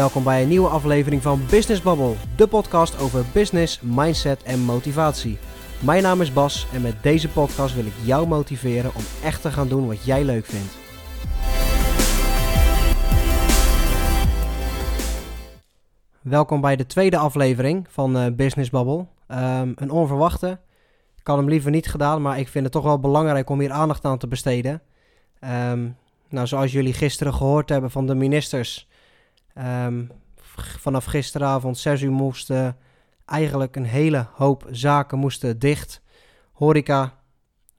Welkom bij een nieuwe aflevering van Business Bubble, de podcast over business, mindset en motivatie. Mijn naam is Bas en met deze podcast wil ik jou motiveren om echt te gaan doen wat jij leuk vindt. Welkom bij de tweede aflevering van uh, Business Bubble. Um, een onverwachte. Ik had hem liever niet gedaan, maar ik vind het toch wel belangrijk om hier aandacht aan te besteden. Um, nou, zoals jullie gisteren gehoord hebben van de ministers, um, vanaf gisteravond 6 uur moesten eigenlijk een hele hoop zaken moesten dicht. Horeca,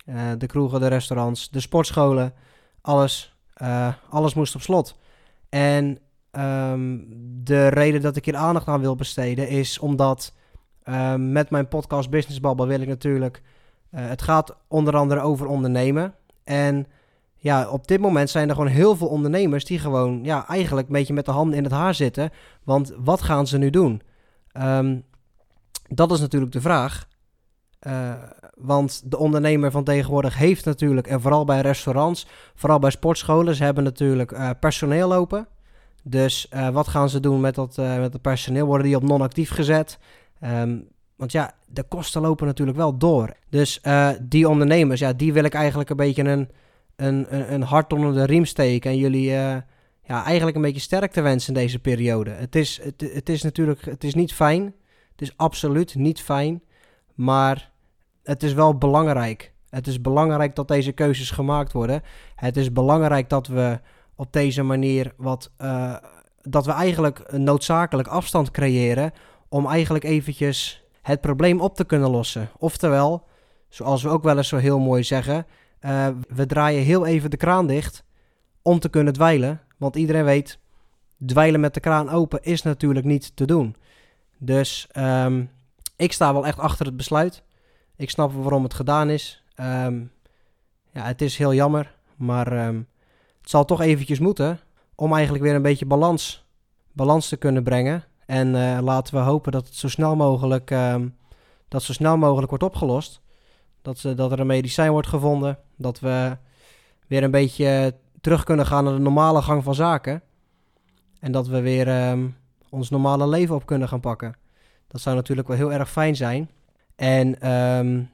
uh, de kroegen, de restaurants, de sportscholen, alles, uh, alles moest op slot. En um, de reden dat ik hier aandacht aan wil besteden is omdat um, met mijn podcast Business Bubble wil ik natuurlijk... Het gaat onder andere over ondernemen. En ja, op dit moment zijn er gewoon heel veel ondernemers die gewoon ja, eigenlijk een beetje met de handen in het haar zitten. Want wat gaan ze nu doen? Um, dat is natuurlijk de vraag. Uh, want de ondernemer van tegenwoordig heeft natuurlijk, en vooral bij restaurants, vooral bij sportscholen, ze hebben natuurlijk uh, personeel lopen. Dus uh, wat gaan ze doen met dat, met dat personeel? Worden die op non-actief gezet? Um, want ja, de kosten lopen natuurlijk wel door. Dus die ondernemers, ja, die wil ik eigenlijk een beetje een een, een, een hart onder de riem steken en jullie uh, ja, eigenlijk een beetje sterk te wensen in deze periode. Het is, het, is natuurlijk het is niet fijn. Het is absoluut niet fijn. Maar het is wel belangrijk. Het is belangrijk dat deze keuzes gemaakt worden. Het is belangrijk dat we op deze manier wat. Uh, dat we eigenlijk noodzakelijk afstand creëren. Om eigenlijk eventjes het probleem op te kunnen lossen. Oftewel, zoals we ook wel eens zo heel mooi zeggen. Uh, we draaien heel even de kraan dicht om te kunnen dweilen. Want iedereen weet, dweilen met de kraan open is natuurlijk niet te doen. Dus um, ik sta wel echt achter het besluit. Ik snap waarom het gedaan is. Um, ja, het is heel jammer, maar um, het zal toch eventjes moeten om eigenlijk weer een beetje balans, balans te kunnen brengen. En uh, laten we hopen dat het zo snel mogelijk, dat zo snel mogelijk wordt opgelost. Dat, ze, dat er een medicijn wordt gevonden. Dat we weer een beetje terug kunnen gaan naar de normale gang van zaken. En dat we weer um, ons normale leven op kunnen gaan pakken. Dat zou natuurlijk wel heel erg fijn zijn. En um,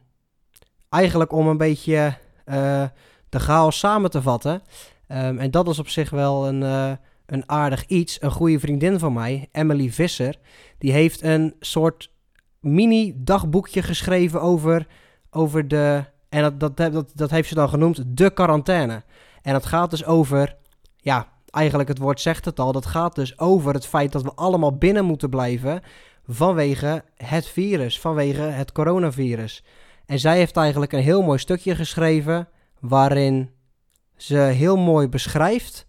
eigenlijk om een beetje uh, de chaos samen te vatten. Um, en dat is op zich wel een, uh, een aardig iets. Een goede vriendin van mij, Emily Visser, die heeft een soort mini dagboekje geschreven over over de. En dat, dat, dat, dat heeft ze dan genoemd de quarantaine. En dat gaat dus over. Ja, eigenlijk het woord zegt het al. Dat gaat dus over het feit dat we allemaal binnen moeten blijven. Vanwege het virus, vanwege het coronavirus. En zij heeft eigenlijk een heel mooi stukje geschreven. Waarin ze heel mooi beschrijft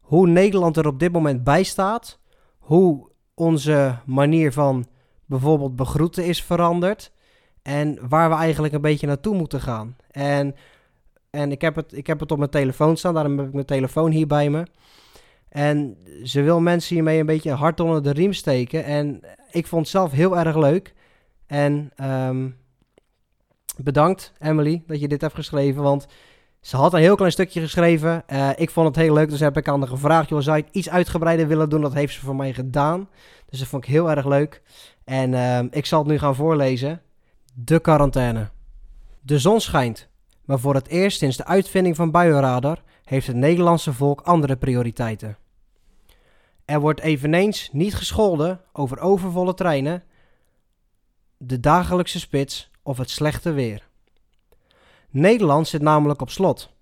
hoe Nederland er op dit moment bij staat. Hoe onze manier van bijvoorbeeld begroeten is veranderd. En waar we eigenlijk een beetje naartoe moeten gaan. En, en ik, heb het, ik heb het op mijn telefoon staan, daarom heb ik mijn telefoon hier bij me. En ze wil mensen hiermee een beetje hard onder de riem steken. En ik vond het zelf heel erg leuk. En um, bedankt, Emily, dat je dit hebt geschreven. Want ze had een heel klein stukje geschreven. Uh, ik vond het heel leuk, dus heb ik aan haar gevraagd: zou je het iets uitgebreider willen doen? Dat heeft ze voor mij gedaan. Dus dat vond ik heel erg leuk. En uh, ik zal het nu gaan voorlezen. De quarantaine. De zon schijnt, maar voor het eerst sinds de uitvinding van buienradar heeft het Nederlandse volk andere prioriteiten. Er wordt eveneens niet gescholden over overvolle treinen, de dagelijkse spits of het slechte weer. Nederland zit namelijk op slot.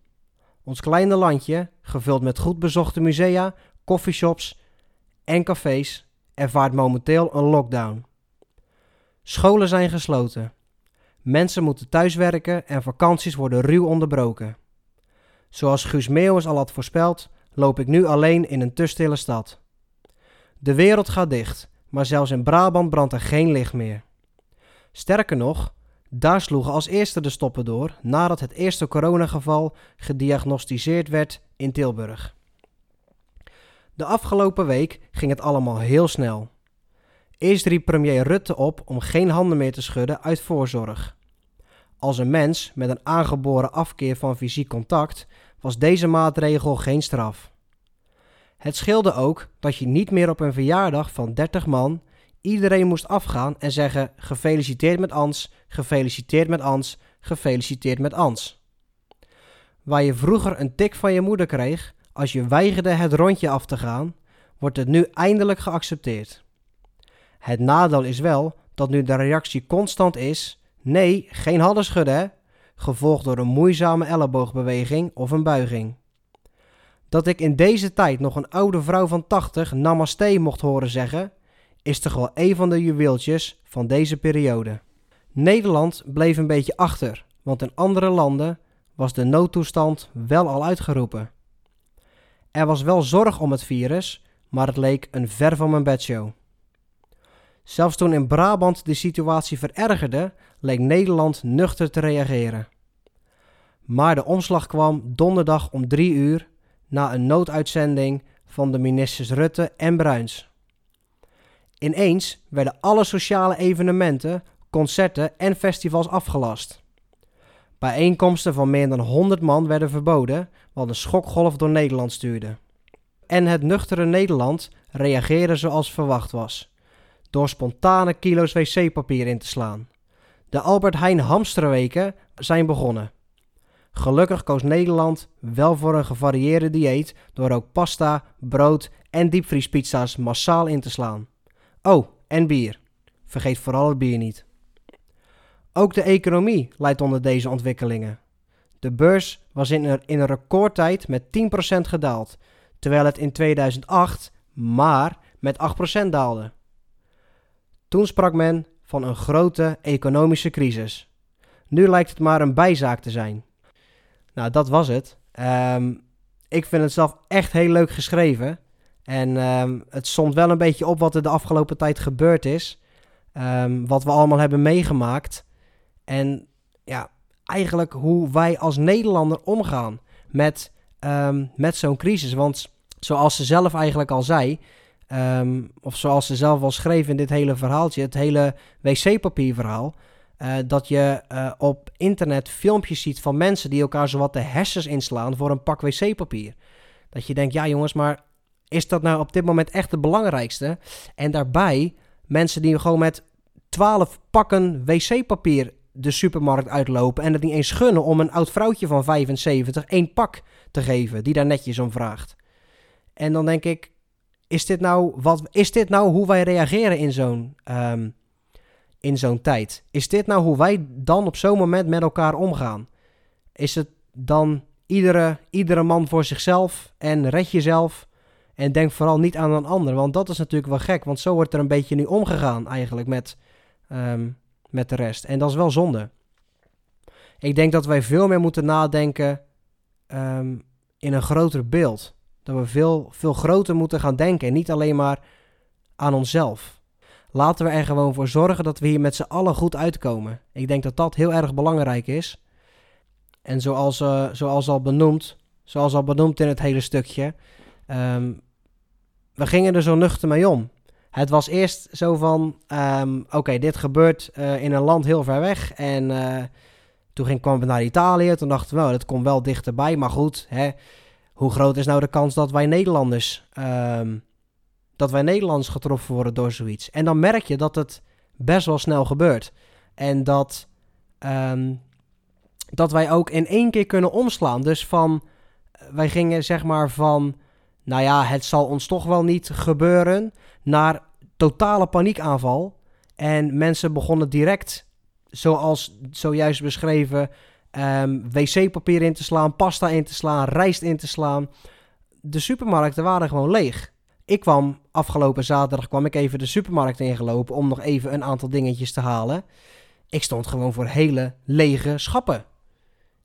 Ons kleine landje, gevuld met goed bezochte musea, coffeeshops en cafés, ervaart momenteel een lockdown. Scholen zijn gesloten. Mensen moeten thuiswerken en vakanties worden ruw onderbroken. Zoals Guus al had voorspeld, loop ik nu alleen in een te stille stad. De wereld gaat dicht, maar zelfs in Brabant brandt er geen licht meer. Sterker nog, daar sloegen als eerste de stoppen door nadat het eerste coronageval gediagnosticeerd werd in Tilburg. De afgelopen week ging het allemaal heel snel. Eerst riep premier Rutte op om geen handen meer te schudden uit voorzorg. Als een mens met een aangeboren afkeer van fysiek contact was deze maatregel geen straf. Het scheelde ook dat je niet meer op een verjaardag van 30 man iedereen moest afgaan en zeggen: gefeliciteerd met Ans, gefeliciteerd met Ans, gefeliciteerd met Ans. Waar je vroeger een tik van je moeder kreeg als je weigerde het rondje af te gaan, wordt het nu eindelijk geaccepteerd. Het nadeel is wel dat nu de reactie constant is: nee, geen handen schudden, gevolgd door een moeizame elleboogbeweging of een buiging. Dat ik in deze tijd nog een oude vrouw van 80 namaste mocht horen zeggen, is toch wel een van de juweeltjes van deze periode. Nederland bleef een beetje achter, want in andere landen was de noodtoestand wel al uitgeroepen. Er was wel zorg om het virus, maar het leek een ver van mijn bedshow. Zelfs toen in Brabant de situatie verergerde, leek Nederland nuchter te reageren. Maar de omslag kwam donderdag om drie uur na een nooduitzending van de ministers Rutte en Bruins. Ineens werden alle sociale evenementen, concerten en festivals afgelast. Bijeenkomsten van meer dan 100 man werden verboden, wat een schokgolf door Nederland stuurde. En het nuchtere Nederland reageerde zoals verwacht was, door spontane kilo's wc-papier in te slaan. De Albert Heijn hamsterweken zijn begonnen. Gelukkig koos Nederland wel voor een gevarieerde dieet door ook pasta, brood en diepvriespizza's massaal in te slaan. Oh, en bier. Vergeet vooral het bier niet. Ook de economie leidt onder deze ontwikkelingen. De beurs was in een, in een recordtijd met 10% gedaald, terwijl het in 2008 maar met 8% daalde. Toen sprak men van een grote economische crisis. Nu lijkt het maar een bijzaak te zijn. Nou, dat was het. Um, ik vind het zelf echt heel leuk geschreven. En um, het somt wel een beetje op wat er de afgelopen tijd gebeurd is. Um, wat we allemaal hebben meegemaakt. En ja, eigenlijk hoe wij als Nederlander omgaan met, met zo'n crisis. Want zoals ze zelf eigenlijk al zei, of zoals ze zelf al schreef in dit hele verhaaltje, het hele wc-papierverhaal. Uh, dat je uh, op internet filmpjes ziet van mensen die elkaar zowat de hersens inslaan voor een pak wc-papier. Dat je denkt, ja jongens, maar is dat nou op dit moment echt het belangrijkste? En daarbij mensen die gewoon met 12 pakken wc-papier de supermarkt uitlopen en het niet eens gunnen om een oud vrouwtje van 75 één pak te geven, die daar netjes om vraagt. En dan denk ik, is dit nou, wat, is dit nou hoe wij reageren in zo'n um, in zo'n tijd. Is dit nou hoe wij dan op zo'n moment met elkaar omgaan? Is het dan iedere, iedere man voor zichzelf en red jezelf en denk vooral niet aan een ander? Want dat is natuurlijk wel gek, want zo wordt er een beetje nu omgegaan eigenlijk met, um, met de rest. En dat is wel zonde. Ik denk dat wij veel meer moeten nadenken um, in een groter beeld. Dat we veel, veel groter moeten gaan denken en niet alleen maar aan onszelf. Laten we er gewoon voor zorgen dat we hier met z'n allen goed uitkomen. Ik denk dat dat heel erg belangrijk is. En zoals, uh, zoals al benoemd, zoals al benoemd in het hele stukje, um, we gingen er zo nuchter mee om. Het was eerst zo van, um, oké, dit gebeurt uh, in een land heel ver weg. En uh, toen ging, we naar Italië. Toen dachten we, nou, dat komt wel dichterbij. Maar goed, hè, hoe groot is nou de kans dat wij Nederlanders um, dat wij Nederlands getroffen worden door zoiets. En dan merk je dat het best wel snel gebeurt. En dat, um, dat wij ook in één keer kunnen omslaan. Dus van, wij gingen zeg maar van, nou ja, het zal ons toch wel niet gebeuren, naar totale paniekaanval. En mensen begonnen direct, zoals zojuist beschreven, um, wc-papier in te slaan, pasta in te slaan, rijst in te slaan. De supermarkten waren gewoon leeg. Ik kwam afgelopen zaterdag kwam ik even de supermarkt ingelopen om nog even een aantal dingetjes te halen. Ik stond gewoon voor hele lege schappen.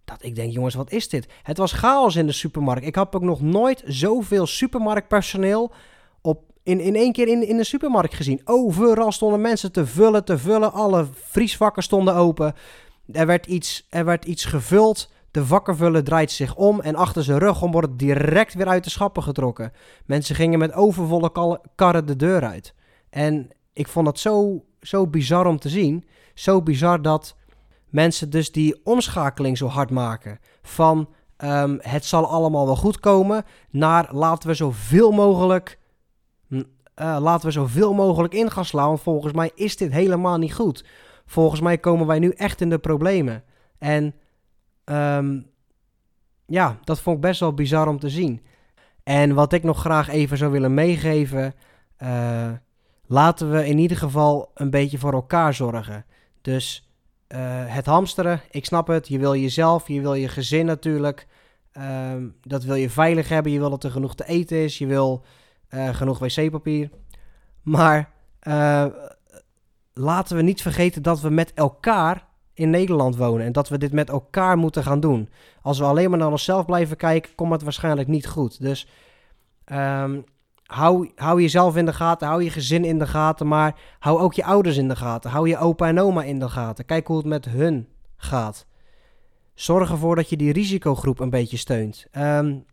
Dat ik denk, jongens, wat is dit? Het was chaos in de supermarkt. Ik heb ook nog nooit zoveel supermarktpersoneel op, in, in één keer in, in de supermarkt gezien. Overal stonden mensen te vullen, te vullen. Alle vriesvakken stonden open. Er werd iets, er werd iets gevuld. De vakkenvuller draait zich om en achter zijn rug om wordt het direct weer uit de schappen getrokken. Mensen gingen met overvolle karren de deur uit. En ik vond dat zo, zo bizar om te zien. Zo bizar dat mensen dus die omschakeling zo hard maken. Van ehm, het zal allemaal wel goed komen, naar laten we zoveel mogelijk, uh, laten we zoveel mogelijk in slaan. Want volgens mij is dit helemaal niet goed. Volgens mij komen wij nu echt in de problemen. En um, ja, dat vond ik best wel bizar om te zien. En wat ik nog graag even zou willen meegeven. Uh, laten we in ieder geval een beetje voor elkaar zorgen. Dus uh, het hamsteren, ik snap het. Je wil jezelf, je wil je gezin natuurlijk. Uh, dat wil je veilig hebben. Je wil dat er genoeg te eten is. Je wil uh, genoeg wc-papier. Maar laten we niet vergeten dat we met elkaar in Nederland wonen en dat we dit met elkaar moeten gaan doen. Als we alleen maar naar onszelf blijven kijken, komt het waarschijnlijk niet goed. Dus um, hou, hou jezelf in de gaten, hou je gezin in de gaten, maar hou ook je ouders in de gaten. Hou je opa en oma in de gaten. Kijk hoe het met hun gaat. Zorg ervoor dat je die risicogroep een beetje steunt. Um,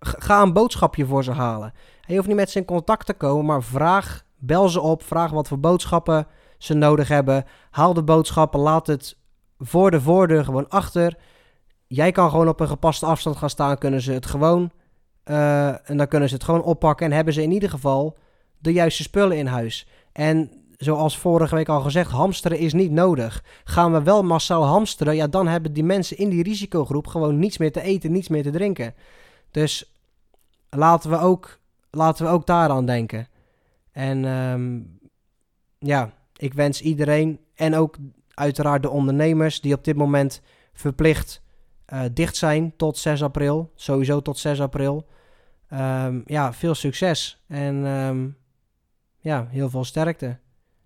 ga een boodschapje voor ze halen. Je hoeft niet met ze in contact te komen, maar vraag, bel ze op, vraag wat voor boodschappen ze nodig hebben. Haal de boodschappen, laat het voor de voordeur gewoon achter. Jij kan gewoon op een gepaste afstand gaan staan, kunnen ze het gewoon. Uh, en dan kunnen ze het gewoon oppakken en hebben ze in ieder geval de juiste spullen in huis. En zoals vorige week al gezegd, hamsteren is niet nodig. Gaan we wel massaal hamsteren, ja, dan hebben die mensen in die risicogroep gewoon niets meer te eten, niets meer te drinken. Dus laten we ook, laten we ook daaraan denken. En um, ja, ik wens iedereen en ook uiteraard de ondernemers die op dit moment verplicht uh, dicht zijn tot 6 april, sowieso tot 6 april. Um, ja, veel succes en um, ja, heel veel sterkte.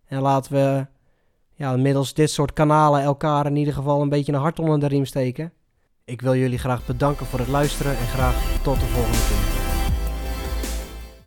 En laten we ja, middels dit soort kanalen elkaar in ieder geval een beetje een hart onder de riem steken. Ik wil jullie graag bedanken voor het luisteren en graag tot de volgende keer.